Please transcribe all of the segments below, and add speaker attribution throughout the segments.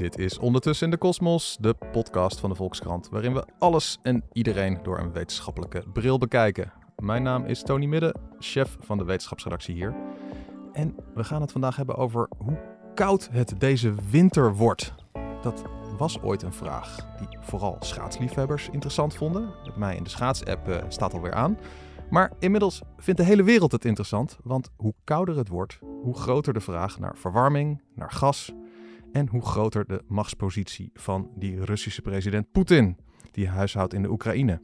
Speaker 1: Dit is Ondertussen in de Kosmos, de podcast van de Volkskrant, waarin we alles en iedereen door een wetenschappelijke bril bekijken. Mijn naam is Tony Midden, chef van de wetenschapsredactie hier. En we gaan het vandaag hebben over hoe koud het deze winter wordt. Dat was ooit een vraag die vooral schaatsliefhebbers interessant vonden. Bij mij in de schaatsapp uh, staat alweer aan. Maar inmiddels vindt de hele wereld het interessant, want hoe kouder het wordt, hoe groter de vraag naar verwarming, naar gas en hoe groter de machtspositie van die Russische president Poetin, die huishoudt in de Oekraïne.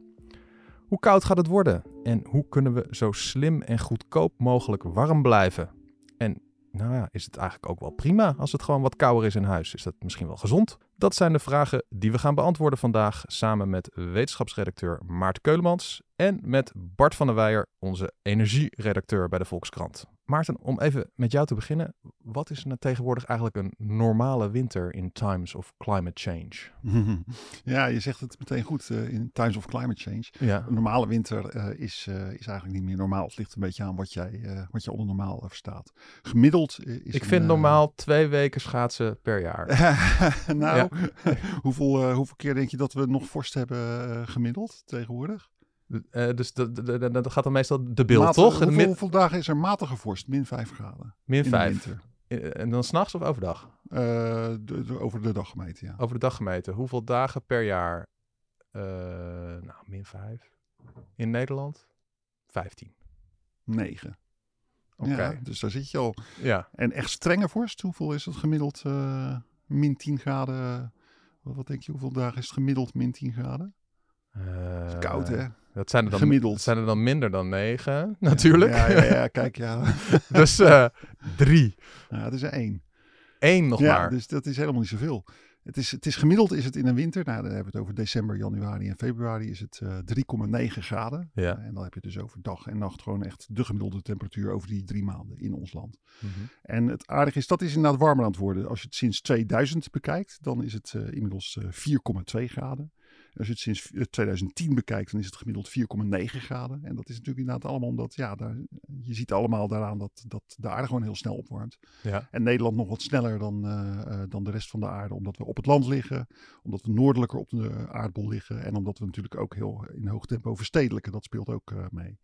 Speaker 1: Hoe koud gaat het worden en hoe kunnen we zo slim en goedkoop mogelijk warm blijven? En nou ja, is het eigenlijk ook wel prima als het gewoon wat kouder is in huis? Is dat misschien wel gezond? Dat zijn de vragen die we gaan beantwoorden vandaag samen met wetenschapsredacteur Maarten Keulemans en met Bart van der Weijer, onze energieredacteur bij de Volkskrant. Maarten, om even met jou te beginnen. Wat is nou tegenwoordig eigenlijk een normale winter in times of climate change?
Speaker 2: Ja, je zegt het meteen goed. Uh, in times of climate change. Ja. Een normale winter uh, is, uh, is eigenlijk niet meer normaal. Het ligt een beetje aan wat jij, wat je onder normaal verstaat. Gemiddeld is.
Speaker 1: Ik vind normaal twee weken schaatsen per jaar.
Speaker 2: nou, hoeveel, hoeveel keer denk je dat we nog vorst hebben gemiddeld tegenwoordig?
Speaker 1: Uh, dus dat gaat dan meestal de beeld, toch?
Speaker 2: Hoeveel, hoeveel, dagen is er matige vorst? Min 5 graden.
Speaker 1: Min 5. En dan s'nachts of overdag?
Speaker 2: Uh, de, de, over de dag gemeten, ja.
Speaker 1: Over de dag gemeten. Hoeveel dagen per jaar? Uh, nou, min 5. In Nederland? 15.
Speaker 2: 9. Oké. Okay. Ja, dus daar zit je al. Ja. En echt strenge vorst, hoeveel is het gemiddeld? min 10 graden. Wat denk je, hoeveel dagen is het gemiddeld min 10 graden?
Speaker 1: Uh,
Speaker 2: is koud, hè?
Speaker 1: Dat zijn er dan, Gemiddeld. zijn er dan minder dan negen, natuurlijk.
Speaker 2: Ja, ja, ja, kijk, ja.
Speaker 1: dus uh, drie.
Speaker 2: Ja, het is er één.
Speaker 1: Eén nog
Speaker 2: ja,
Speaker 1: maar.
Speaker 2: dus dat is helemaal niet zoveel. Het is, het is gemiddeld is het in een winter, nou dan hebben we het over december, januari en februari, is het uh, 3,9 graden.
Speaker 1: Ja.
Speaker 2: en dan heb je dus over dag en nacht gewoon echt de gemiddelde temperatuur over die drie maanden in ons land.
Speaker 1: Mm -hmm.
Speaker 2: En het aardige is, dat is inderdaad warmer aan het worden. Als je het sinds 2000 bekijkt, dan is het uh, inmiddels 4,2 graden. Als je het sinds 2010 bekijkt, dan is het gemiddeld 4,9 graden. En dat is natuurlijk inderdaad allemaal omdat, ja, daar, je ziet allemaal daaraan dat, dat de aarde gewoon heel snel opwarmt.
Speaker 1: Ja.
Speaker 2: En Nederland nog wat sneller dan, uh, dan de rest van de aarde, omdat we op het land liggen, omdat we noordelijker op de aardbol liggen en omdat we natuurlijk ook heel in hoog tempo verstedelijken. Dat speelt ook uh, mee.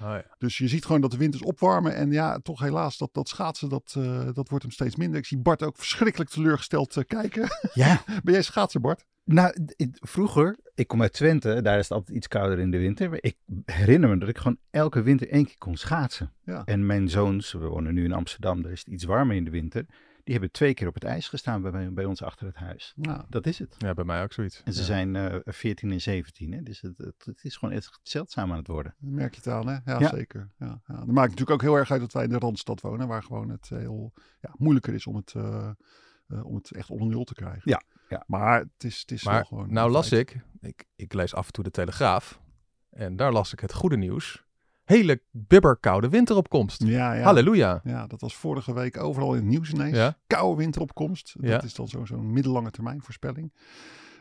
Speaker 1: Oh ja.
Speaker 2: Dus je ziet gewoon dat de winters opwarmen. En ja, toch helaas, dat, dat schaatsen, dat, uh, dat wordt hem steeds minder. Ik zie Bart ook verschrikkelijk teleurgesteld uh, kijken.
Speaker 3: Ja.
Speaker 2: ben jij schaatser, Bart?
Speaker 3: Nou, vroeger, ik kom uit Twente, daar is het altijd iets kouder in de winter. Maar ik herinner me dat ik gewoon elke winter één keer kon schaatsen.
Speaker 2: Ja.
Speaker 3: En mijn zoons, we wonen nu in Amsterdam, daar is het iets warmer in de winter. Die hebben twee keer op het ijs gestaan bij, bij ons achter het huis.
Speaker 2: Nou,
Speaker 3: dat is het.
Speaker 1: Ja, bij mij ook zoiets.
Speaker 3: En ze
Speaker 1: ja.
Speaker 3: zijn uh, 14 en 17, hè? dus het, het, het, is gewoon echt zeldzaam aan het worden.
Speaker 2: Dat merk je het aan, hè? Ja, ja. zeker. Ja, ja. Dat maakt natuurlijk ook heel erg uit dat wij in de Randstad wonen, waar gewoon het heel ja, moeilijker is om het, uh, uh, om het echt onder nul te krijgen.
Speaker 3: Ja. Ja.
Speaker 2: Maar het is, het is
Speaker 1: maar,
Speaker 2: wel gewoon...
Speaker 1: Nou las ik, ik, ik lees af en toe de Telegraaf, en daar las ik het goede nieuws. Hele bibberkoude winteropkomst.
Speaker 2: Ja, ja.
Speaker 1: Halleluja.
Speaker 2: Ja, dat was vorige week overal in het nieuws ineens.
Speaker 1: Ja.
Speaker 2: Koude winteropkomst. Dat is dan zo'n zo middellange termijn voorspelling.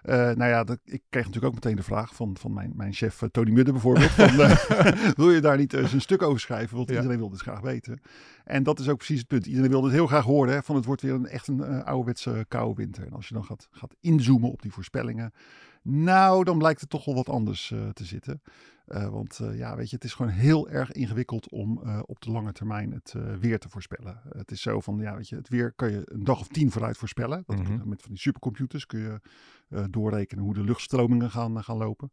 Speaker 2: Uh, nou ja, dat, ik kreeg natuurlijk ook meteen de vraag van, van mijn, mijn chef uh, Tony Mudde bijvoorbeeld. Van, uh, wil je daar niet eens een stuk over schrijven? Want
Speaker 1: Ja.
Speaker 2: iedereen wil dit graag weten. En dat is ook precies het punt. Iedereen wil het heel graag horen. Hè, van het wordt weer een, echt een ouderwetse koude winter. En als je dan gaat, gaat inzoomen op die voorspellingen. Nou, dan blijkt het toch wel wat anders te zitten. Uh, want uh, ja, weet je, het is gewoon heel erg ingewikkeld om uh, op de lange termijn het weer te voorspellen. het is zo van, ja, weet je, het weer kan je een dag of tien vooruit voorspellen. Dat
Speaker 1: Mhm.
Speaker 2: kun met van die supercomputers kun je doorrekenen hoe de luchtstromingen gaan, gaan lopen.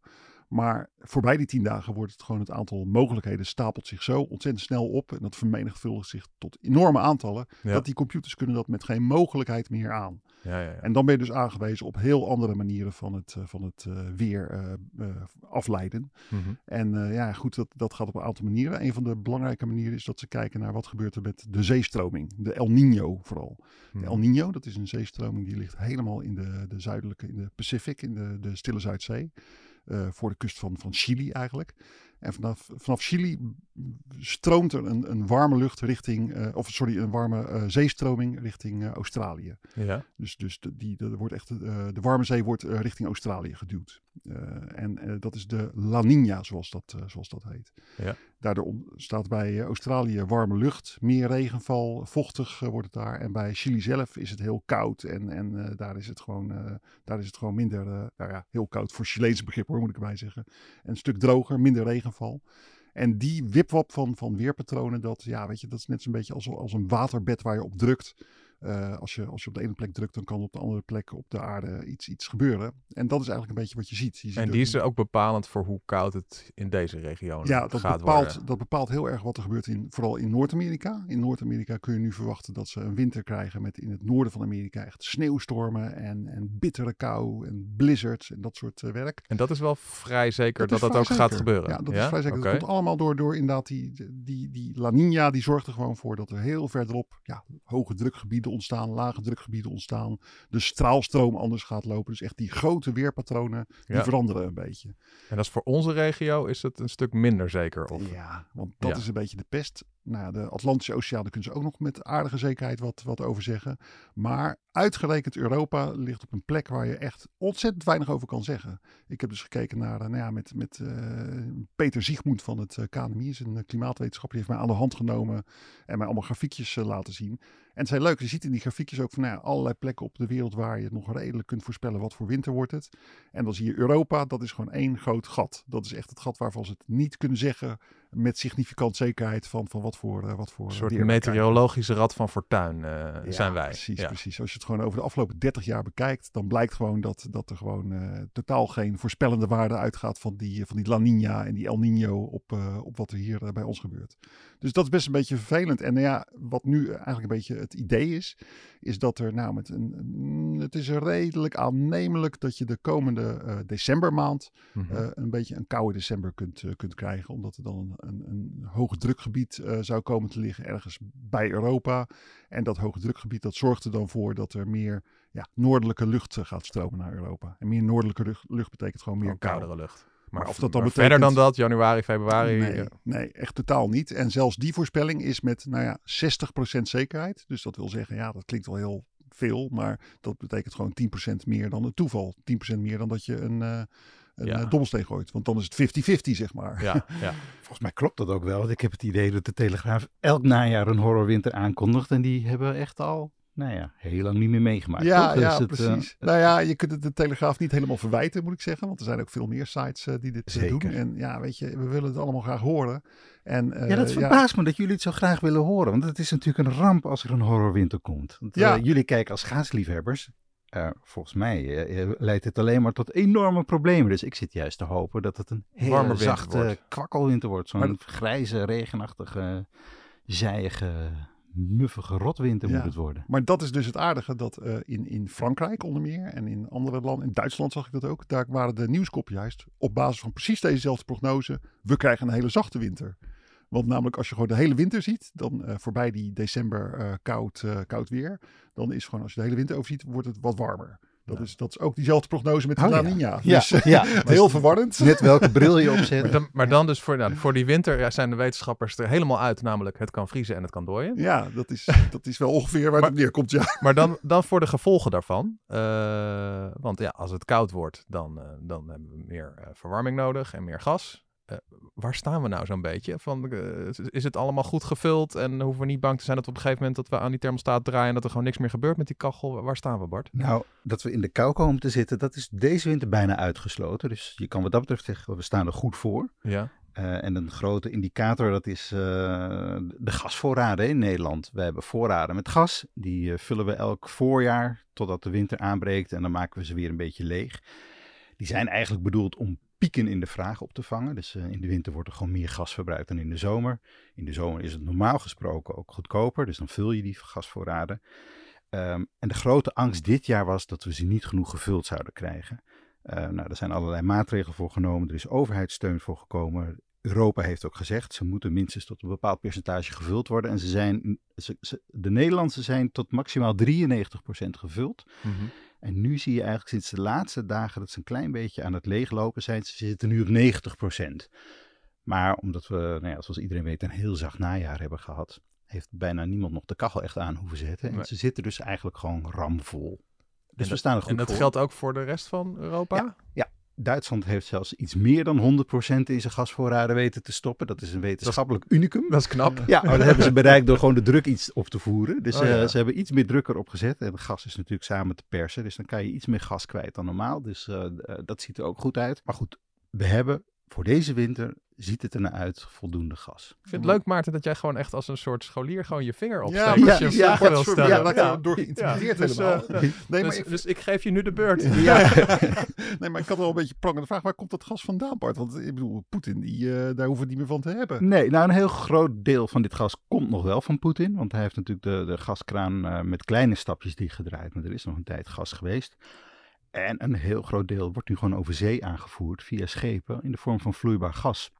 Speaker 2: Maar voorbij die tien dagen wordt het gewoon het aantal mogelijkheden stapelt zich zo ontzettend snel op. En dat vermenigvuldigt zich tot enorme aantallen.
Speaker 1: Ja.
Speaker 2: Dat die computers kunnen dat met geen mogelijkheid meer aan.
Speaker 1: Ja, ja, ja.
Speaker 2: En dan ben je dus aangewezen op heel andere manieren van het, uh, van het uh, weer uh, afleiden.
Speaker 1: Mm -hmm.
Speaker 2: En ja, goed, dat, dat gaat op een aantal manieren. Een van de belangrijke manieren is dat ze kijken naar wat gebeurt er met de zeestroming. De El Nino vooral.
Speaker 1: Mhm.
Speaker 2: De El Nino, dat is een zeestroming die ligt helemaal in de, de zuidelijke, in de Pacific, in de, de Stille Zuidzee. Uh, voor de kust van, van Chili eigenlijk. En vanaf, vanaf Chili stroomt er een, een warme lucht richting, uh, of sorry, een warme uh, zeestroming richting uh, Australië.
Speaker 1: Ja.
Speaker 2: Dus, dus de, die, de, wordt echt, de warme zee wordt richting Australië geduwd. en dat is de La Niña, zoals dat, zoals dat heet.
Speaker 1: Ja.
Speaker 2: Daardoor ontstaat bij Australië warme lucht, meer regenval, vochtig wordt het daar. En bij Chili zelf is het heel koud en, en daar, is het gewoon, daar is het gewoon minder, nou ja, heel koud voor Chileense begrip hoor, moet ik erbij zeggen. En een stuk droger, minder En die wipwap van, van weerpatronen, dat, ja, weet je, dat is net zo'n beetje als, als een waterbed waar je op drukt. Uh, als, je, als je op de ene plek drukt, dan kan op de andere plek op de aarde iets, iets gebeuren. En dat is eigenlijk een beetje wat je ziet. Je ziet
Speaker 1: en die is ook bepalend voor hoe koud het in deze regio
Speaker 2: ja, dat
Speaker 1: gaat
Speaker 2: bepaalt,
Speaker 1: worden.
Speaker 2: dat bepaalt heel erg wat er gebeurt, in, vooral in Noord-Amerika. In Noord-Amerika kun je nu verwachten dat ze een winter krijgen met in het noorden van Amerika echt sneeuwstormen en, en bittere kou en blizzards en dat soort uh, werk.
Speaker 1: En dat is wel vrij zeker dat dat, dat ook zeker. gaat gebeuren?
Speaker 2: Ja, dat is vrij zeker. Okay. Dat komt allemaal door, door inderdaad die, die, die La Nina, die zorgt er gewoon voor dat er heel verderop ja, hoge drukgebieden ontstaan, lage drukgebieden ontstaan. De straalstroom anders gaat lopen. Dus echt die grote weerpatronen, die
Speaker 1: Ja.
Speaker 2: veranderen een beetje.
Speaker 1: En dat is voor onze regio is het een stuk minder zeker? Of?
Speaker 2: Ja, want dat
Speaker 1: Ja.
Speaker 2: is een beetje de pest. Nou, de Atlantische Oceaan, daar kunnen ze ook nog met aardige zekerheid wat, wat over zeggen. Maar uitgerekend Europa ligt op een plek waar je echt ontzettend weinig over kan zeggen. Ik heb dus gekeken naar, eh, nou ja, met, met eh, Peter Ziegmoed van het eh, KNMI, is een klimaatwetenschapper, die heeft mij aan de hand genomen en mij allemaal grafiekjes laten zien. En het zijn leuk, je ziet in die grafiekjes ook van nou ja, allerlei plekken op de wereld waar je nog redelijk kunt voorspellen wat voor winter wordt het. En dan zie je Europa, dat is gewoon één groot gat. Dat is echt het gat waarvan ze het niet kunnen zeggen met significant zekerheid van, van wat voor, eh, wat voor
Speaker 1: Een soort meteorologische rad van fortuin eh,
Speaker 2: Ja,
Speaker 1: zijn wij.
Speaker 2: Precies,
Speaker 1: ja.
Speaker 2: precies. Als je het gewoon over de afgelopen 30 jaar bekijkt, dan blijkt gewoon dat, dat er gewoon eh, totaal geen voorspellende waarde uitgaat van die, van die La Nina en die El Nino op, op wat er hier bij ons gebeurt. Dus dat is best een beetje vervelend. En nou ja, wat nu eigenlijk een beetje het idee is, is dat er nou met een, een- het is redelijk aannemelijk dat je de komende decembermaand
Speaker 1: Mhm.
Speaker 2: een beetje een koude december kunt, kunt krijgen. Omdat er dan een, een, hoge drukgebied eh, zou komen te liggen ergens bij Europa. En dat hoge drukgebied dat zorgt er dan voor dat er meer ja, noordelijke lucht eh, gaat stromen naar Europa. En meer noordelijke lucht, lucht betekent gewoon meer kou.
Speaker 1: koudere lucht. Maar, of
Speaker 2: dat dan
Speaker 1: maar verder dan
Speaker 2: betekent-
Speaker 1: dat, januari, februari.
Speaker 2: Nee,
Speaker 1: eh,
Speaker 2: nee, echt totaal niet. En zelfs die voorspelling is met nou ja, 60% zekerheid. Dus dat wil zeggen, ja, dat klinkt wel heel veel. Maar dat betekent gewoon 10% meer dan het toeval. 10% meer dan dat je een, eh een
Speaker 1: Ja.
Speaker 2: eh, dobbelsteen gooit. Want dan is het 50-50, zeg maar.
Speaker 1: ja, ja.
Speaker 3: Volgens mij klopt dat ook wel. Want ik heb het idee dat de Telegraaf elk najaar een horrorwinter aankondigt. En die hebben echt al, nou ja, heel lang niet meer meegemaakt.
Speaker 2: Ja,
Speaker 3: toch?
Speaker 2: ja
Speaker 3: Dus het, eh,
Speaker 2: precies. nou ja, je kunt het de Telegraaf niet helemaal verwijten, moet ik zeggen. Want er zijn ook veel meer sites eh, die dit
Speaker 3: Zeker.
Speaker 2: doen. En ja, weet je, we willen het allemaal graag horen. En, eh,
Speaker 3: ja, dat verbaast me dat jullie het zo graag willen horen. Want het is natuurlijk een ramp als er een horrorwinter komt. Want,
Speaker 2: Ja.
Speaker 3: jullie kijken als schaatsliefhebbers. Eh, volgens mij eh, eh, leidt het alleen maar tot enorme problemen. Dus ik zit juist te hopen dat het een hele zachte
Speaker 1: wordt.
Speaker 3: kwakkelwinter wordt. Zo'n
Speaker 2: Maar
Speaker 3: grijze, regenachtige, zijige, muffige rotwinter
Speaker 2: Ja.
Speaker 3: moet het worden.
Speaker 2: Maar dat is dus het aardige dat in, in Frankrijk onder meer en in andere landen, in Duitsland zag ik dat ook, daar waren de nieuwskoppen juist op basis van precies dezezelfde prognose, we krijgen een hele zachte winter. Want namelijk als je gewoon de hele winter ziet, dan eh, voorbij die december eh, koud, eh, koud weer, dan is gewoon als je de hele winter overziet, wordt het wat warmer. Dat, is, dat is ook diezelfde prognose met de
Speaker 3: Oh,
Speaker 2: La
Speaker 3: ja.
Speaker 2: Nina.
Speaker 3: Ja,
Speaker 2: Dus,
Speaker 3: ja.
Speaker 2: heel verwarrend.
Speaker 3: Net welke bril je
Speaker 1: Maar
Speaker 3: opzet.
Speaker 1: dan, maar dan dus voor, nou, voor die winter ja, zijn de wetenschappers er helemaal uit. Namelijk het kan vriezen en het kan dooien.
Speaker 2: Ja, dat is, dat is wel ongeveer waar het neerkomt, ja.
Speaker 1: Maar dan, dan voor de gevolgen daarvan. Eh, want ja, als het koud wordt, dan, eh, dan hebben we meer eh, verwarming nodig en meer gas. Eh, waar staan we nou zo'n beetje? Van, eh, is het allemaal goed gevuld en hoeven we niet bang te zijn dat we op een gegeven moment dat we aan die thermostaat draaien en dat er gewoon niks meer gebeurt met die kachel? Waar staan we, Bart?
Speaker 3: Nou, dat we in de kou komen te zitten, dat is deze winter bijna uitgesloten. Dus je kan wat dat betreft zeggen, we staan er goed voor.
Speaker 1: Ja,
Speaker 3: Eh, en een grote indicator, dat is de gasvoorraden in Nederland. We hebben voorraden met gas. Die vullen we elk voorjaar totdat de winter aanbreekt. En dan maken we ze weer een beetje leeg. Die zijn eigenlijk bedoeld om pieken in de vraag op te vangen. Dus eh, in de winter wordt er gewoon meer gas verbruikt dan in de zomer. In de zomer is het normaal gesproken ook goedkoper. Dus dan vul je die gasvoorraden. Ehm, en de grote angst dit jaar was dat we ze niet genoeg gevuld zouden krijgen. Eh, nou, er zijn allerlei maatregelen voor genomen. Er is overheidssteun voor gekomen. Europa heeft ook gezegd, ze moeten minstens tot een bepaald percentage gevuld worden. En ze zijn, de Nederlandse zijn tot maximaal 93% gevuld.
Speaker 1: Mhm.
Speaker 3: En nu zie je eigenlijk sinds de laatste dagen dat ze een klein beetje aan het leeglopen zijn. Ze zitten nu op 90%. Maar omdat we, nou ja, zoals iedereen weet, een heel zacht najaar hebben gehad, heeft bijna niemand nog de kachel echt aan hoeven zetten. En
Speaker 1: Nee.
Speaker 3: ze zitten dus eigenlijk gewoon ramvol. Dus
Speaker 1: En
Speaker 3: we staan er goed
Speaker 1: En dat
Speaker 3: voor.
Speaker 1: geldt ook voor de rest van Europa?
Speaker 3: Duitsland heeft zelfs iets meer dan 100% in zijn gasvoorraden weten te stoppen. Dat is een wetenschappelijk unicum.
Speaker 1: Dat is knap.
Speaker 3: Ja, maar dat hebben ze bereikt door gewoon de druk iets op te voeren. Dus
Speaker 1: Oh, ja.
Speaker 3: eh, ze hebben iets meer druk erop gezet. En gas is natuurlijk samen te persen. Dus dan kan je iets meer gas kwijt dan normaal. Dus eh, eh, dat ziet er ook goed uit. Maar goed, we hebben voor deze winter, ziet het er naar uit, voldoende gas.
Speaker 1: Ik vind het leuk, Maarten, dat jij gewoon echt als een soort scholier gewoon je vinger opsteekt.
Speaker 2: Ja,
Speaker 1: als
Speaker 3: ja,
Speaker 1: je een
Speaker 3: ja,
Speaker 1: wil stellen.
Speaker 2: ja, daar
Speaker 1: Ja.
Speaker 2: door geïntimideerd
Speaker 1: Ja, dus,
Speaker 2: helemaal.
Speaker 1: eh,
Speaker 2: nee, maar
Speaker 1: dus,
Speaker 2: ik,
Speaker 1: dus ik geef je nu de beurt.
Speaker 3: Ja.
Speaker 2: nee, maar ik had wel een beetje prangende vraag. Waar komt dat gas vandaan, Bart? Want ik bedoel, Poetin, die, eh, daar hoeven we niet meer van te hebben.
Speaker 3: Nee, nou een heel groot deel van dit gas komt nog wel van Poetin. Want hij heeft natuurlijk de, de gaskraan eh, met kleine stapjes dichtgedraaid. Maar er is nog een tijd gas geweest. En een heel groot deel wordt nu gewoon over zee aangevoerd via schepen in de vorm van vloeibaar gas.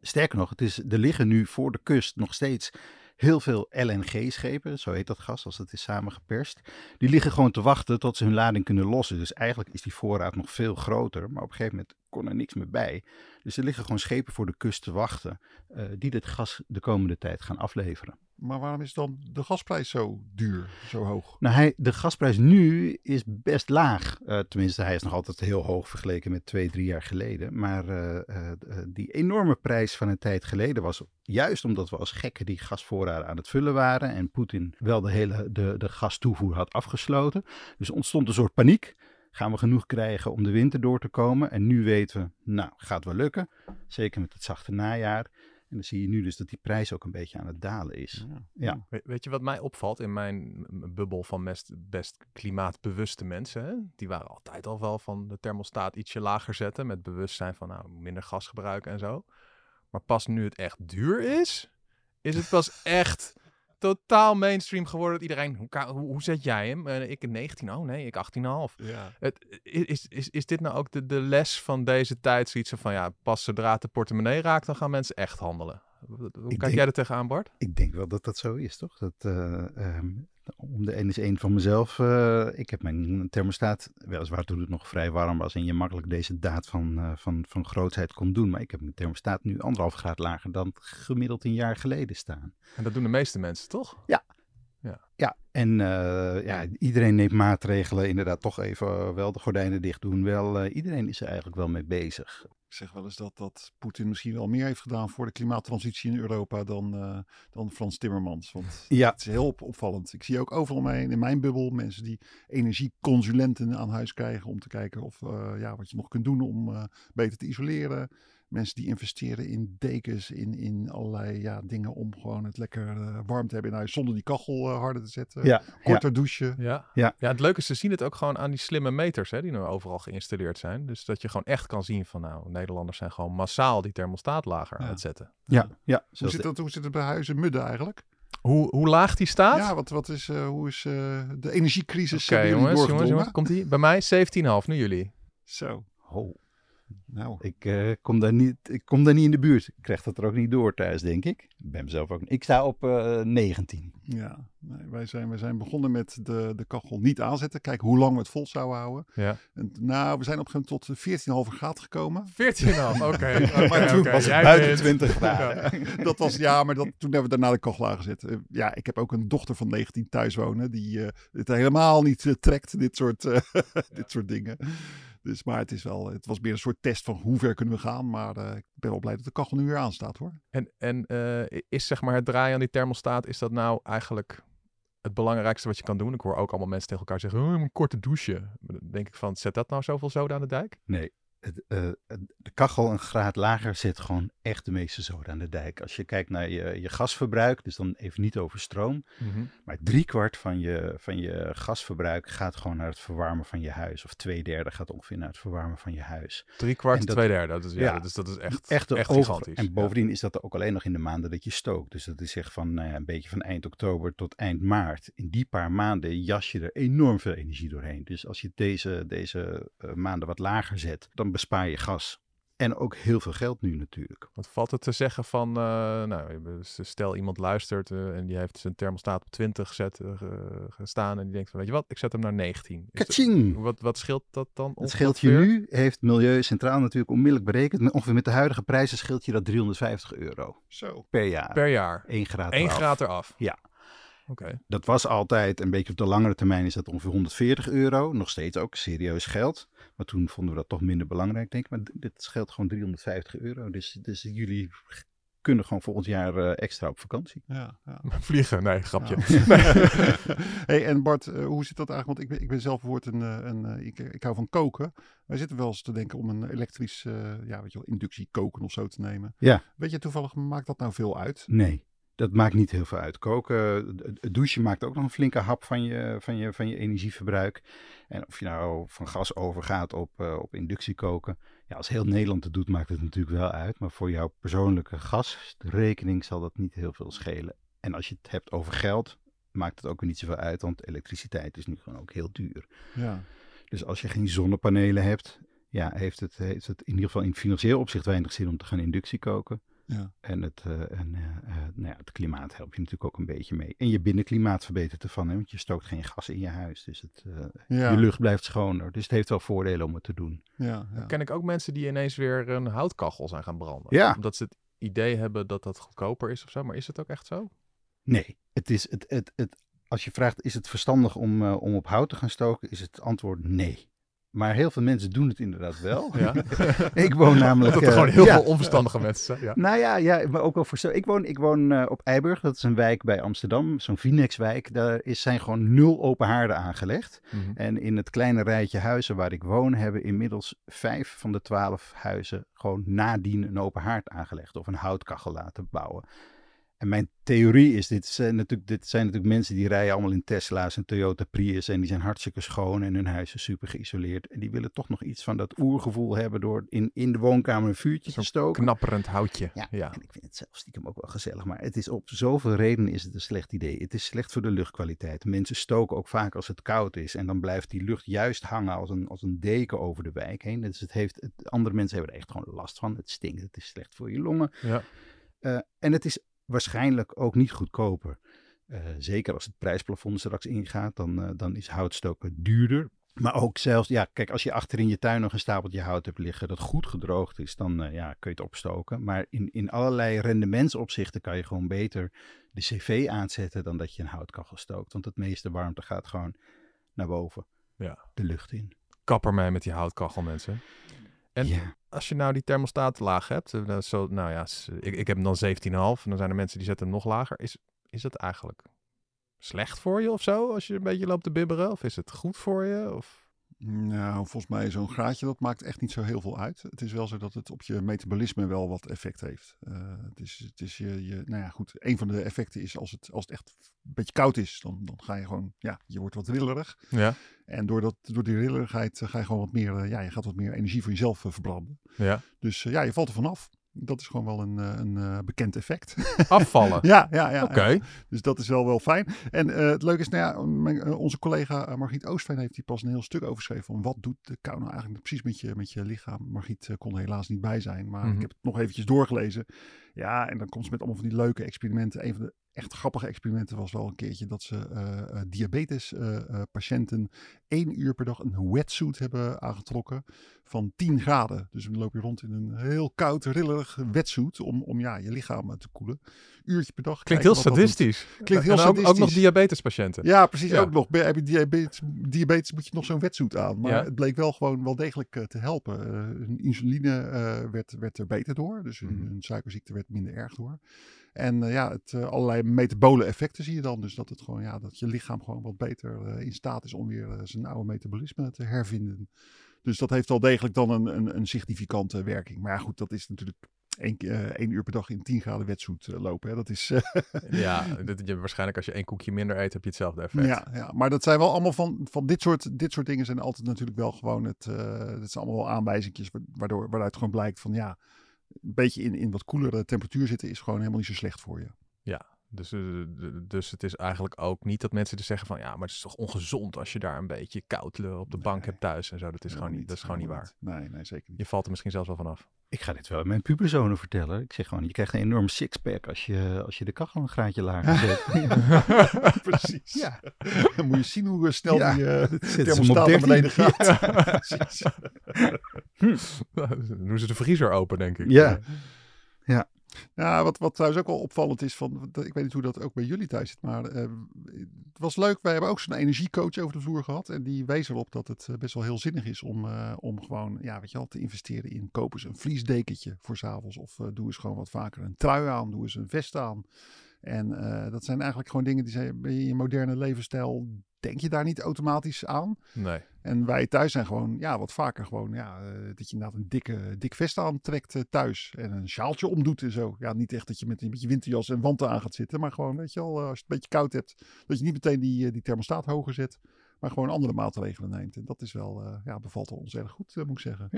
Speaker 3: Sterker nog, het is, er liggen nu voor de kust nog steeds heel veel LNG-schepen, zo heet dat gas als het is samengeperst. Die liggen gewoon te wachten tot ze hun lading kunnen lossen. Dus eigenlijk is die voorraad nog veel groter. Maar op een gegeven moment kon er niks meer bij. Dus er liggen gewoon schepen voor de kust te wachten eh, die dit gas de komende tijd gaan afleveren.
Speaker 2: Maar waarom is dan de gasprijs zo duur, zo hoog?
Speaker 3: Nou, hij, de gasprijs nu is best laag. Eh, tenminste, hij is nog altijd heel hoog vergeleken met twee, drie jaar geleden. Maar eh, eh, die enorme prijs van een tijd geleden was juist omdat we als gekken die gasvoorraden aan het vullen waren. En Poetin wel de hele de, de gastoevoer had afgesloten. Dus ontstond een soort paniek. Gaan we genoeg krijgen om de winter door te komen? En nu weten we, nou, gaat wel lukken. Zeker met het zachte najaar. En dan zie je nu dus dat die prijs ook een beetje aan het dalen is. Ja.
Speaker 1: We- Weet je wat mij opvalt in mijn bubbel van best, best klimaatbewuste mensen? Hè? Die waren altijd al wel van de thermostaat ietsje lager zetten. Met bewustzijn van nou, minder gas gebruiken en zo. Maar pas nu het echt duur is, is het pas echt totaal mainstream geworden. Dat iedereen, hoe, hoe, hoe zet jij hem? Eh, ik een 19, oh nee, ik 18,5.
Speaker 2: Ja.
Speaker 1: Het, is, is, is dit nou ook de, de les van deze tijd? Zoiets van ja, pas zodra het de portemonnee raakt, dan gaan mensen echt handelen. Hoe kijk
Speaker 3: denk-
Speaker 1: jij er tegenaan, Bart?
Speaker 3: Ik denk wel dat dat zo is, toch? Dat, eh, ehm, om de een is één van mezelf. eh, ik heb mijn thermostaat, weliswaar toen het nog vrij warm was en je makkelijk deze daad van, eh, van, van grootheid kon doen. Maar ik heb mijn thermostaat nu anderhalf graad lager dan gemiddeld een jaar geleden staan.
Speaker 1: En dat doen de meeste mensen, toch?
Speaker 3: Ja, en eh, ja, iedereen neemt maatregelen. Inderdaad, toch even wel de gordijnen dicht doen. Wel, eh, iedereen is er eigenlijk wel mee bezig.
Speaker 2: Ik zeg wel eens dat, dat Poetin misschien wel meer heeft gedaan voor de klimaattransitie in Europa dan, eh, dan Frans Timmermans. Want
Speaker 3: Ja,
Speaker 2: het is heel op- opvallend. Ik zie ook overal mij in mijn bubbel mensen die energieconsulenten aan huis krijgen om te kijken of eh, ja, wat je nog kunt doen om eh, beter te isoleren. Mensen die investeren in dekens, in, in allerlei ja, dingen om gewoon het lekker eh, warm te hebben in huis zonder die kachel eh, harder te zetten.
Speaker 3: ja, ja.
Speaker 2: Korter douchen.
Speaker 1: Ja.
Speaker 3: Ja.
Speaker 1: ja, het leuke is, ze zien het ook gewoon aan die slimme meters hè, die nu overal geïnstalleerd zijn. Dus dat je gewoon echt kan zien van nou, Nederlanders zijn gewoon massaal die thermostaat lager aan
Speaker 2: Ja.
Speaker 1: het zetten.
Speaker 3: ja, ja.
Speaker 2: Hoe zit, dat, hoe zit het bij huizen Mudden eigenlijk?
Speaker 1: Hoe, hoe laag die staat?
Speaker 2: Ja, wat, wat is, eh, hoe is eh, de energiecrisis
Speaker 1: Oké,
Speaker 2: jullie
Speaker 1: jongens, jongens, jongens. Komt die? Bij mij 17,5, nu jullie.
Speaker 2: Zo,
Speaker 3: Oh,
Speaker 2: nou.
Speaker 3: ik, eh, kom daar niet, ik kom daar niet in de buurt. Ik krijg dat er ook niet door thuis, denk ik. Ik ben mezelf ook. Ik sta op eh 19.
Speaker 2: Ja, nee, wij, zijn, wij zijn begonnen met de, de kachel niet aanzetten. Kijken hoe lang we het vol zouden houden.
Speaker 1: Ja.
Speaker 2: En, nou, we zijn op een gegeven moment tot 14,5 graden gekomen.
Speaker 1: 14,5, oké.
Speaker 2: Maar
Speaker 1: oké,
Speaker 2: toen was het
Speaker 3: buiten
Speaker 1: wint.
Speaker 3: 20 graden.
Speaker 2: dat was, ja, maar dat, toen hebben we daarna de kachel aangezet. Eh, ja, ik heb ook een dochter van 19 thuis wonen. Die eh het helemaal niet eh, trekt, dit soort, eh, dit soort dingen. Dus, maar het, is wel, het was meer een soort test van hoe ver kunnen we gaan. Maar eh, ik ben wel blij dat de kachel nu weer aanstaat hoor.
Speaker 1: En, en eh, is zeg maar het draaien aan die thermostaat, is dat nou eigenlijk het belangrijkste wat je kan doen? Ik hoor ook allemaal mensen tegen elkaar zeggen, oh, een korte douche. Dan denk ik van, zet dat nou zoveel zoden aan de dijk?
Speaker 3: Nee, het, eh, het- de kachel een graad lager zit gewoon echt de meeste zoden aan de dijk. Als je kijkt naar je, je gasverbruik, dus dan even niet over stroom. Maar driekwart van je, van je gasverbruik gaat gewoon naar het verwarmen van je huis. Of twee derde gaat ongeveer naar het verwarmen van je huis.
Speaker 1: Drie kwart,
Speaker 3: En dat-
Speaker 1: twee derde. Dat is, ja,
Speaker 3: ja,
Speaker 1: dat is, dat is echt,
Speaker 3: Echt,
Speaker 1: echt,
Speaker 3: over-
Speaker 1: gigantisch.
Speaker 3: En bovendien is dat ook alleen nog in de maanden dat je stookt. Dus dat is zeg van nou ja, een beetje van eind oktober tot eind maart. In die paar maanden jas je er enorm veel energie doorheen. Dus als je deze, deze eh, maanden wat lager zet, dan bespaar je gas. En ook heel veel geld nu natuurlijk.
Speaker 1: Wat valt het te zeggen van, uh, nou, stel iemand luistert uh, en die heeft zijn thermostaat op 20 gezet, uh, gestaan en die denkt van, weet je wat, ik zet hem naar 19.
Speaker 3: Kaching!
Speaker 1: wat, wat scheelt dat dan?
Speaker 3: Het scheelt je nu, heeft Milieu Centraal natuurlijk onmiddellijk berekend, ongeveer met de huidige prijzen scheelt je dat 350 euro.
Speaker 2: Zo.
Speaker 3: Per jaar.
Speaker 1: Per jaar.
Speaker 3: 1 graad
Speaker 1: 1 graad eraf.
Speaker 3: Ja.
Speaker 1: Okay.
Speaker 3: Dat was altijd, een beetje op de langere termijn is dat ongeveer 140 euro. Nog steeds ook serieus geld. Maar toen vonden we dat toch minder belangrijk, denk ik. Maar dit scheelt gewoon 350 euro. Dus, dus jullie kunnen gewoon volgend jaar uh, extra op vakantie.
Speaker 2: Ja, ja.
Speaker 1: Vliegen, nee, grapje.
Speaker 2: Ja. hey, en Bart, uh, hoe zit dat eigenlijk? Want ik ben, ik ben zelf bijvoorbeeld een, een, een ik, ik hou van koken. Wij zitten wel eens te denken om een elektrisch, uh, ja, weet je wel, inductie koken of zo te nemen.
Speaker 3: Ja.
Speaker 2: Weet je toevallig, maakt dat nou veel uit?
Speaker 3: Nee. Dat maakt niet heel veel uit. Koken, het douchen maakt ook nog een flinke hap van je, van je, van je energieverbruik. En of je nou van gas overgaat op, uh, op inductie koken. Ja, als heel Nederland het doet, maakt het natuurlijk wel uit. Maar voor jouw persoonlijke gasrekening zal dat niet heel veel schelen. En als je het hebt over geld, maakt het ook weer niet zoveel uit. Want elektriciteit is nu gewoon ook heel duur.
Speaker 2: Ja.
Speaker 3: Dus als je geen zonnepanelen hebt, ja, heeft, het, heeft het in ieder geval in financieel opzicht weinig zin om te gaan inductie koken.
Speaker 2: Ja.
Speaker 3: En, het, uh, en uh, nou ja, het klimaat help je natuurlijk ook een beetje mee. En je binnenklimaat verbetert ervan, hè, want je stookt geen gas in je huis. Dus het, uh,
Speaker 2: ja.
Speaker 3: je lucht blijft schoner. Dus het heeft wel voordelen om het te doen.
Speaker 2: Ja,
Speaker 1: Dan ken ik ook mensen die ineens weer een houtkachel zijn gaan branden.
Speaker 3: Ja.
Speaker 1: Omdat ze het idee hebben dat dat goedkoper is of zo. Maar is het ook echt zo?
Speaker 3: Nee, het is het, het, het, als je vraagt, is het verstandig om, om op hout te gaan stoken, is het antwoord nee. Maar heel veel mensen doen het inderdaad wel.
Speaker 1: Ja.
Speaker 3: ik woon namelijk...
Speaker 1: Dat er
Speaker 3: uh,
Speaker 1: gewoon heel
Speaker 3: ja.
Speaker 1: veel onverstandige mensen zijn. Ja.
Speaker 3: Nou ja, ja, maar ook wel voor zo. Ik woon, ik woon uh, op Eiburg, dat is een wijk bij Amsterdam, zo'n Vinex-wijk. Daar is, zijn gewoon nul open haarden aangelegd.
Speaker 1: Mm -hmm.
Speaker 3: En in het kleine rijtje huizen waar ik woon, hebben inmiddels vijf van de twaalf huizen gewoon nadien een open haard aangelegd of een houtkachel laten bouwen. En mijn theorie is, dit zijn, natuurlijk, dit zijn natuurlijk mensen die rijden allemaal in Tesla's en Toyota Prius en die zijn hartstikke schoon en hun huis is super geïsoleerd. En die willen toch nog iets van dat oergevoel hebben door in, in de woonkamer een vuurtje te stoken.
Speaker 1: knapperend houtje.
Speaker 3: Ja,
Speaker 1: Ja.
Speaker 3: en ik vind het zelf stiekem ook wel gezellig. Maar het is op zoveel redenen is het een slecht idee. Het is slecht voor de luchtkwaliteit. Mensen stoken ook vaak als het koud is. En dan blijft die lucht juist hangen als een, als een deken over de wijk heen. Dus het heeft, het, andere mensen hebben er echt gewoon last van. Het stinkt, het is slecht voor je longen.
Speaker 1: Ja.
Speaker 3: Uh, en het is waarschijnlijk ook niet goedkoper. Uh, zeker als het prijsplafond straks ingaat, dan, uh, dan is houtstoken duurder. Maar ook zelfs, ja, kijk, als je achter in je tuin nog een stapeltje hout hebt liggen dat goed gedroogd is, dan uh, ja, kun je het opstoken. Maar in, in allerlei rendementsopzichten kan je gewoon beter de cv aanzetten dan dat je een houtkachel stookt. Want het meeste warmte gaat gewoon naar boven,
Speaker 1: Ja.
Speaker 3: de lucht in.
Speaker 1: Kapper mee met die houtkachel, mensen. En
Speaker 3: Ja.
Speaker 1: als je nou die thermostaat laag hebt, eh, zo, nou ja, ik heb hem dan 17,5 en dan zijn er mensen die zetten hem nog lager. Is, is dat eigenlijk slecht voor je of zo, als je een beetje loopt te bibberen? Of is het goed voor je? Of...
Speaker 2: Nou, volgens mij zo'n graadje, dat maakt echt niet zo heel veel uit. Het is wel zo dat het op je metabolisme wel wat effect heeft. Eh, het is, het is je, je, nou ja, goed. Een van de effecten is als het, als het echt een beetje koud is, dan, dan ga je gewoon, ja, je wordt wat rillerig.
Speaker 1: Ja,
Speaker 2: En door, dat, door die rillerigheid eh, ga je gewoon wat meer, eh, ja, je gaat wat meer energie voor jezelf verbranden.
Speaker 1: ja.
Speaker 2: Dus ja, je valt er vanaf. Dat is gewoon wel een, eh, een eh, bekend effect.
Speaker 1: Afvallen.
Speaker 2: ja, ja, ja.
Speaker 1: Oké.
Speaker 2: ja. Dus dat is wel wel fijn. En eh, het leuke is, nou ja, mijn, onze collega Margriet Oostveen heeft hier pas een heel stuk over geschreven. Van wat doet de kou nou eigenlijk precies met je, met je lichaam? Margriet kon er helaas niet bij zijn, maar
Speaker 1: Mhm.
Speaker 2: ik heb het nog eventjes doorgelezen. Ja, en dan komt ze met allemaal van die leuke experimenten. Een van de echt grappige experimenten was wel een keertje dat ze uh, diabetes uh, uh, patiënten één uur per dag een wetsuit hebben aangetrokken van 10 graden. Dus dan loop je rond in een heel koud, rillerig wetsuit om, om ja, je lichaam te koelen. Uurtje per dag.
Speaker 1: Klinkt heel sadistisch.
Speaker 2: Klinkt heel
Speaker 1: en ook,
Speaker 2: sadistisch.
Speaker 1: ook nog diabetespatiënten.
Speaker 2: Ja, precies.
Speaker 1: Ja.
Speaker 2: Ook nog. Heb je diabetes, diabetes moet je nog zo'n wetsuit aan. Maar
Speaker 1: Ja.
Speaker 2: het bleek wel gewoon wel degelijk te helpen. Hun insuline werd, werd er beter door. Dus hun,
Speaker 1: Mhm.
Speaker 2: hun suikerziekte werd minder erg door. En uh, ja, het, uh, allerlei metabole effecten zie je dan. Dus dat, het gewoon, ja, dat je lichaam gewoon wat beter uh, in staat is om weer zijn oude metabolisme te hervinden. Dus dat heeft wel degelijk dan een, een, een significante werking. Maar ja, goed, dat is natuurlijk één, één uur per dag in 10 graden wetsuit lopen. Hè. Dat is...
Speaker 1: ja, dit, je, waarschijnlijk als je één koekje minder eet, heb je hetzelfde effect.
Speaker 2: Ja, ja, maar dat zijn wel allemaal van, van dit, soort, dit soort dingen zijn altijd natuurlijk wel gewoon het... Uh, dat zijn allemaal wel aanwijzingjes waardoor, waaruit gewoon blijkt van ja... Een beetje in, in wat koelere temperatuur zitten is gewoon helemaal niet zo slecht voor je.
Speaker 1: Ja, Dus, eh, dus het is eigenlijk ook niet dat mensen dus zeggen van ja, maar het is toch ongezond als je daar een beetje koud op de bank
Speaker 2: Nee.
Speaker 1: hebt thuis en zo. Dat is, gewoon, niet, dat is gewoon niet waar.
Speaker 2: Nee, nee, zeker niet.
Speaker 1: Je valt er misschien zelfs wel vanaf.
Speaker 3: Ik ga dit wel aan mijn puberzonen vertellen. Ik zeg gewoon, je krijgt een enorm sixpack als je, als je de kachel een graadje lager zet.
Speaker 2: Precies.
Speaker 3: ja,
Speaker 2: Dan moet je zien hoe eh, snel
Speaker 3: Ja,
Speaker 2: die eh,
Speaker 3: hem
Speaker 2: thermostaat naar
Speaker 3: 13.
Speaker 2: beneden gaat. Precies.
Speaker 1: Doen ze de vriezer open, denk ik.
Speaker 3: Ja.
Speaker 1: Eh,
Speaker 2: Ja, wat, wat trouwens ook wel opvallend is, van, dat- ik weet niet hoe dat ook bij jullie thuis zit, maar eh, het was leuk. Wij hebben ook zo'n energiecoach over de vloer gehad. En die wees erop dat het eh, best wel heel zinnig is om, eh, om gewoon, ja, weet je wel, te investeren in kopen eens een vliesdekentje voor s'avonds. Of eh, doe eens gewoon wat vaker een trui aan, doe eens een vest aan. En eh, dat zijn eigenlijk gewoon dingen die zijn in je moderne levensstijl, denk je daar niet automatisch aan.
Speaker 1: Nee.
Speaker 2: En wij thuis zijn gewoon, ja, wat vaker gewoon, ja, eh, dat je inderdaad een dikke, dik vest aantrekt eh, thuis. En een sjaaltje omdoet en zo. Ja, niet echt dat je met, met je winterjas en wanten aan gaat zitten. Maar gewoon, weet je wel, eh, als je het een beetje koud hebt, dat je niet meteen die, die thermostaat hoger zet. Maar gewoon andere maatregelen neemt. En dat is wel, eh, ja, bevalt ons erg goed, moet ik zeggen.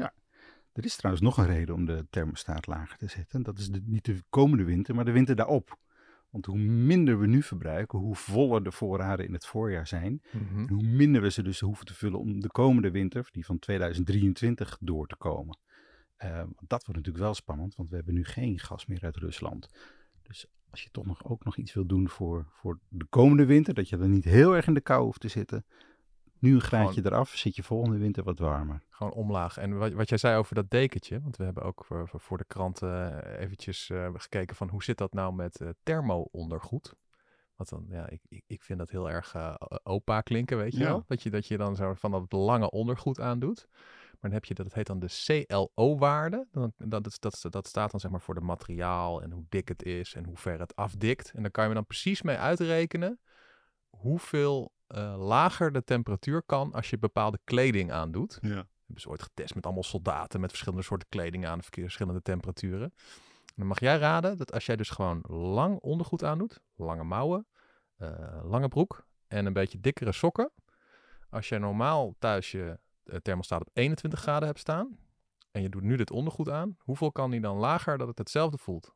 Speaker 3: er is trouwens nog een reden om de thermostaat lager te zetten. Dat is de, niet de komende winter, maar de winter daarop. Want hoe minder we nu verbruiken, hoe voller de voorraden in het voorjaar zijn.
Speaker 1: Mhm.
Speaker 3: En hoe minder we ze dus hoeven te vullen om de komende winter, die van 2023, door te komen. Eh, dat wordt natuurlijk wel spannend, want we hebben nu geen gas meer uit Rusland. Dus als je toch nog, ook nog iets wil doen voor, voor de komende winter, dat je er niet heel erg in de kou hoeft te zitten. Nu een graadje eraf, zit je volgende winter wat warmer.
Speaker 1: Gewoon omlaag. En wat, wat jij zei over dat dekentje, want we hebben ook voor, voor- voor de krant eh, eventjes eh, gekeken van hoe zit dat nou met eh, thermo-ondergoed. Want dan, ja, ik, ik, ik vind dat heel erg eh, opa klinken, weet je
Speaker 2: Ja.
Speaker 1: wel? Dat je, dat je dan zo van dat lange ondergoed aandoet. Maar dan heb je, dat het heet dan de CLO-waarde. Dan, dat, dat, is- dat staat dan zeg maar voor de materiaal en hoe dik het is en hoe ver het afdikt. En dan kan je dan precies mee uitrekenen hoeveel eh, lager de temperatuur kan als je bepaalde kleding aandoet
Speaker 2: Ja.
Speaker 1: hebben ze ooit getest met allemaal soldaten met verschillende soorten kleding aan, verschillende temperaturen. En dan mag jij raden dat als jij dus gewoon lang ondergoed aandoet, lange mouwen, eh, lange broek en een beetje dikkere sokken. Als jij normaal thuis je eh, thermostaat op 21 graden hebt staan en je doet nu dit ondergoed aan, hoeveel kan die dan lager dat het hetzelfde voelt?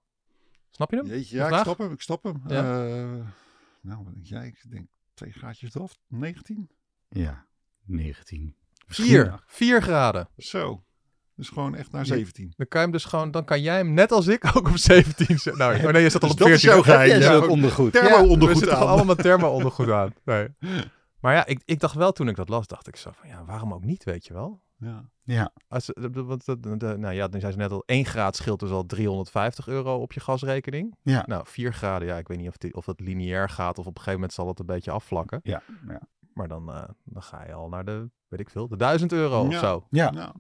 Speaker 1: Snap je hem?
Speaker 2: Jeetje, ja, ik snap hem, ik snap hem.
Speaker 1: Ja.
Speaker 2: Nou, wat denk jij? Ik denk twee gaatjes eraf, 19.
Speaker 3: Ja, 19.
Speaker 1: Vier. Vier graden.
Speaker 2: Zo. Dus gewoon echt naar
Speaker 1: Ja.
Speaker 2: 17.
Speaker 1: Dan kan je hem dus gewoon, dan kan jij hem net als ik ook op 17 zetten. Nou, oh nee, je zat al
Speaker 2: Dus
Speaker 1: op
Speaker 2: dat is
Speaker 1: 14.
Speaker 2: jouw Ja,
Speaker 3: ondergoed.
Speaker 2: Thermo
Speaker 1: we
Speaker 2: ondergoed
Speaker 1: zitten
Speaker 2: aan.
Speaker 1: allemaal thermo-ondergoed aan. Nee. Maar ja, ik, ik dacht wel toen ik dat las, dacht ik zo van, ja, waarom ook niet, weet je wel?
Speaker 2: Ja.
Speaker 3: Ja,
Speaker 1: Als, de- want de, de, de- nou ja, dan zijn ze net al 1 graad scheelt dus al 350 euro op je gasrekening.
Speaker 3: Ja.
Speaker 1: Nou, 4 graden, ja, ik weet niet of, die, of dat lineair gaat of op een gegeven moment zal het een beetje afvlakken.
Speaker 3: ja, ja.
Speaker 1: Maar dan, eh, dan ga je al naar de, weet ik veel, de 1000 euro of
Speaker 2: Ja.
Speaker 1: zo.
Speaker 3: ja.
Speaker 2: Nou,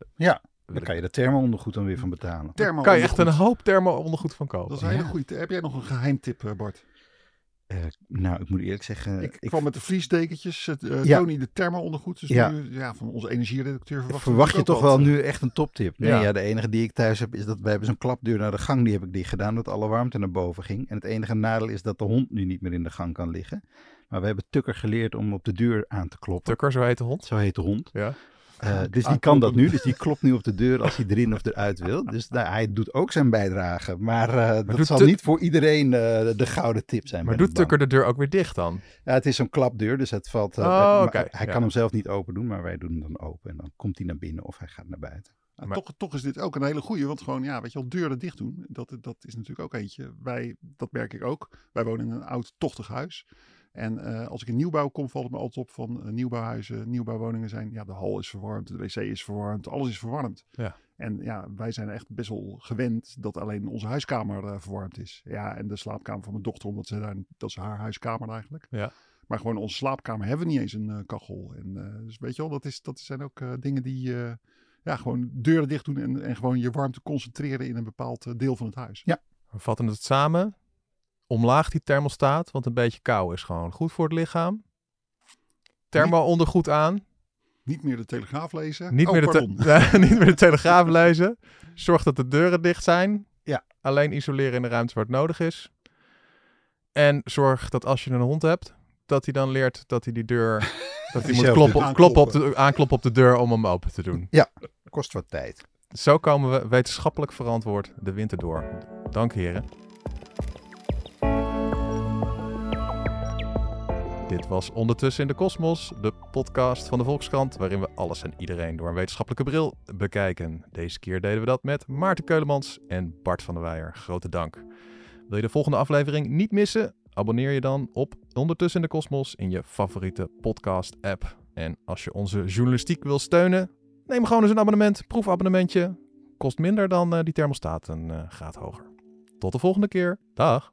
Speaker 3: Daar kan je de thermo-ondergoed dan weer van betalen.
Speaker 2: thermo
Speaker 1: kan je echt een hoop thermo-ondergoed van kopen.
Speaker 2: Dat is een hele
Speaker 3: Ja.
Speaker 2: goede. Heb jij nog een geheimtip, eh, Bart?
Speaker 3: Eh, nou, ik moet eerlijk zeggen...
Speaker 2: ik, kwam met de vliesdekentjes. Het, eh,
Speaker 3: Ja.
Speaker 2: Tony de thermo ondergoed. Dus
Speaker 3: Ja.
Speaker 2: nu, ja, van onze energieredacteur verwacht,
Speaker 3: Verwacht je
Speaker 2: ik
Speaker 3: toch wel
Speaker 2: wat.
Speaker 3: nu echt een toptip? Nee,
Speaker 1: Ja.
Speaker 3: ja. de enige die ik thuis heb is dat we hebben zo'n klapdeur naar de gang. Die heb ik dicht gedaan, dat alle warmte naar boven ging. En het enige nadeel is dat de hond nu niet meer in de gang kan liggen. Maar we hebben Tukker geleerd om op de deur aan te kloppen.
Speaker 1: Tukker, zo heet de hond.
Speaker 3: Zo heet de hond.
Speaker 1: Ja.
Speaker 3: Eh, dus die
Speaker 2: Aankloppen.
Speaker 3: kan dat nu. Dus die klopt nu op de deur als hij erin of eruit wil. Dus nou, hij doet ook zijn bijdrage. Maar, eh, dat zal
Speaker 1: Tuk-
Speaker 3: niet voor iedereen eh, de gouden tip zijn.
Speaker 1: Maar doet. Tukker de deur ook weer dicht dan?
Speaker 3: Ja, het is zo'n klapdeur, dus het valt.
Speaker 1: Oh,
Speaker 3: Hij
Speaker 1: ja.
Speaker 3: kan hem zelf niet open doen, maar wij doen hem dan open. En dan komt hij naar binnen of hij gaat naar buiten.
Speaker 2: Nou,
Speaker 1: Maar-
Speaker 2: toch, toch is dit ook een hele goeie. Want gewoon, ja, weet je wel, deuren dicht doen. Dat, dat is natuurlijk ook eentje. Wij, dat merk ik ook. Wij wonen in een oud, tochtig huis. En eh, als ik in nieuwbouw kom, valt het me altijd op van eh, nieuwbouwhuizen, nieuwbouwwoningen zijn. Ja, de hal is verwarmd, de wc is verwarmd, alles is verwarmd.
Speaker 1: Ja.
Speaker 2: En ja, wij zijn echt best wel gewend dat alleen onze huiskamer eh, verwarmd is. Ja, en de slaapkamer van mijn dochter, omdat ze daar, dat is haar huiskamer eigenlijk.
Speaker 1: Ja.
Speaker 2: Maar gewoon onze slaapkamer hebben we niet eens een kachel. En, dus weet je wel, dat, is, dat zijn ook dingen die, ja, gewoon deuren dicht doen en, en gewoon je warmte concentreren in een bepaald deel van het huis.
Speaker 1: We vatten het samen. Omlaag die thermostaat, want een beetje kou is gewoon goed voor het lichaam. Thermo-ondergoed aan.
Speaker 2: Niet meer de telegraaf lezen.
Speaker 1: Niet,
Speaker 2: Oh,
Speaker 1: meer de te- niet meer de telegraaf lezen. Zorg dat de deuren dicht zijn.
Speaker 3: Ja.
Speaker 1: Alleen isoleren in de ruimte waar het nodig is. En zorg dat als je een hond hebt, dat hij dan leert dat hij die deur... Dat hij moet kloppen, kloppen op de, aankloppen op de deur om hem open te doen.
Speaker 3: Kost wat tijd.
Speaker 1: Zo komen we wetenschappelijk verantwoord de winter door. Dank heren. Dit was Ondertussen in de Kosmos, de podcast van de Volkskrant, waarin we alles en iedereen door een wetenschappelijke bril bekijken. Deze keer deden we dat met Maarten Keulemans en Bart van der Weijer. Grote dank. Wil je de volgende aflevering niet missen? Abonneer je dan op Ondertussen in de Kosmos in je favoriete podcast-app. En als je onze journalistiek wil steunen, neem gewoon eens een abonnement, proefabonnementje. Kost minder dan uh, die thermostaat een uh, graad hoger. Tot de volgende keer. Dag.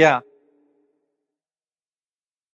Speaker 4: ja.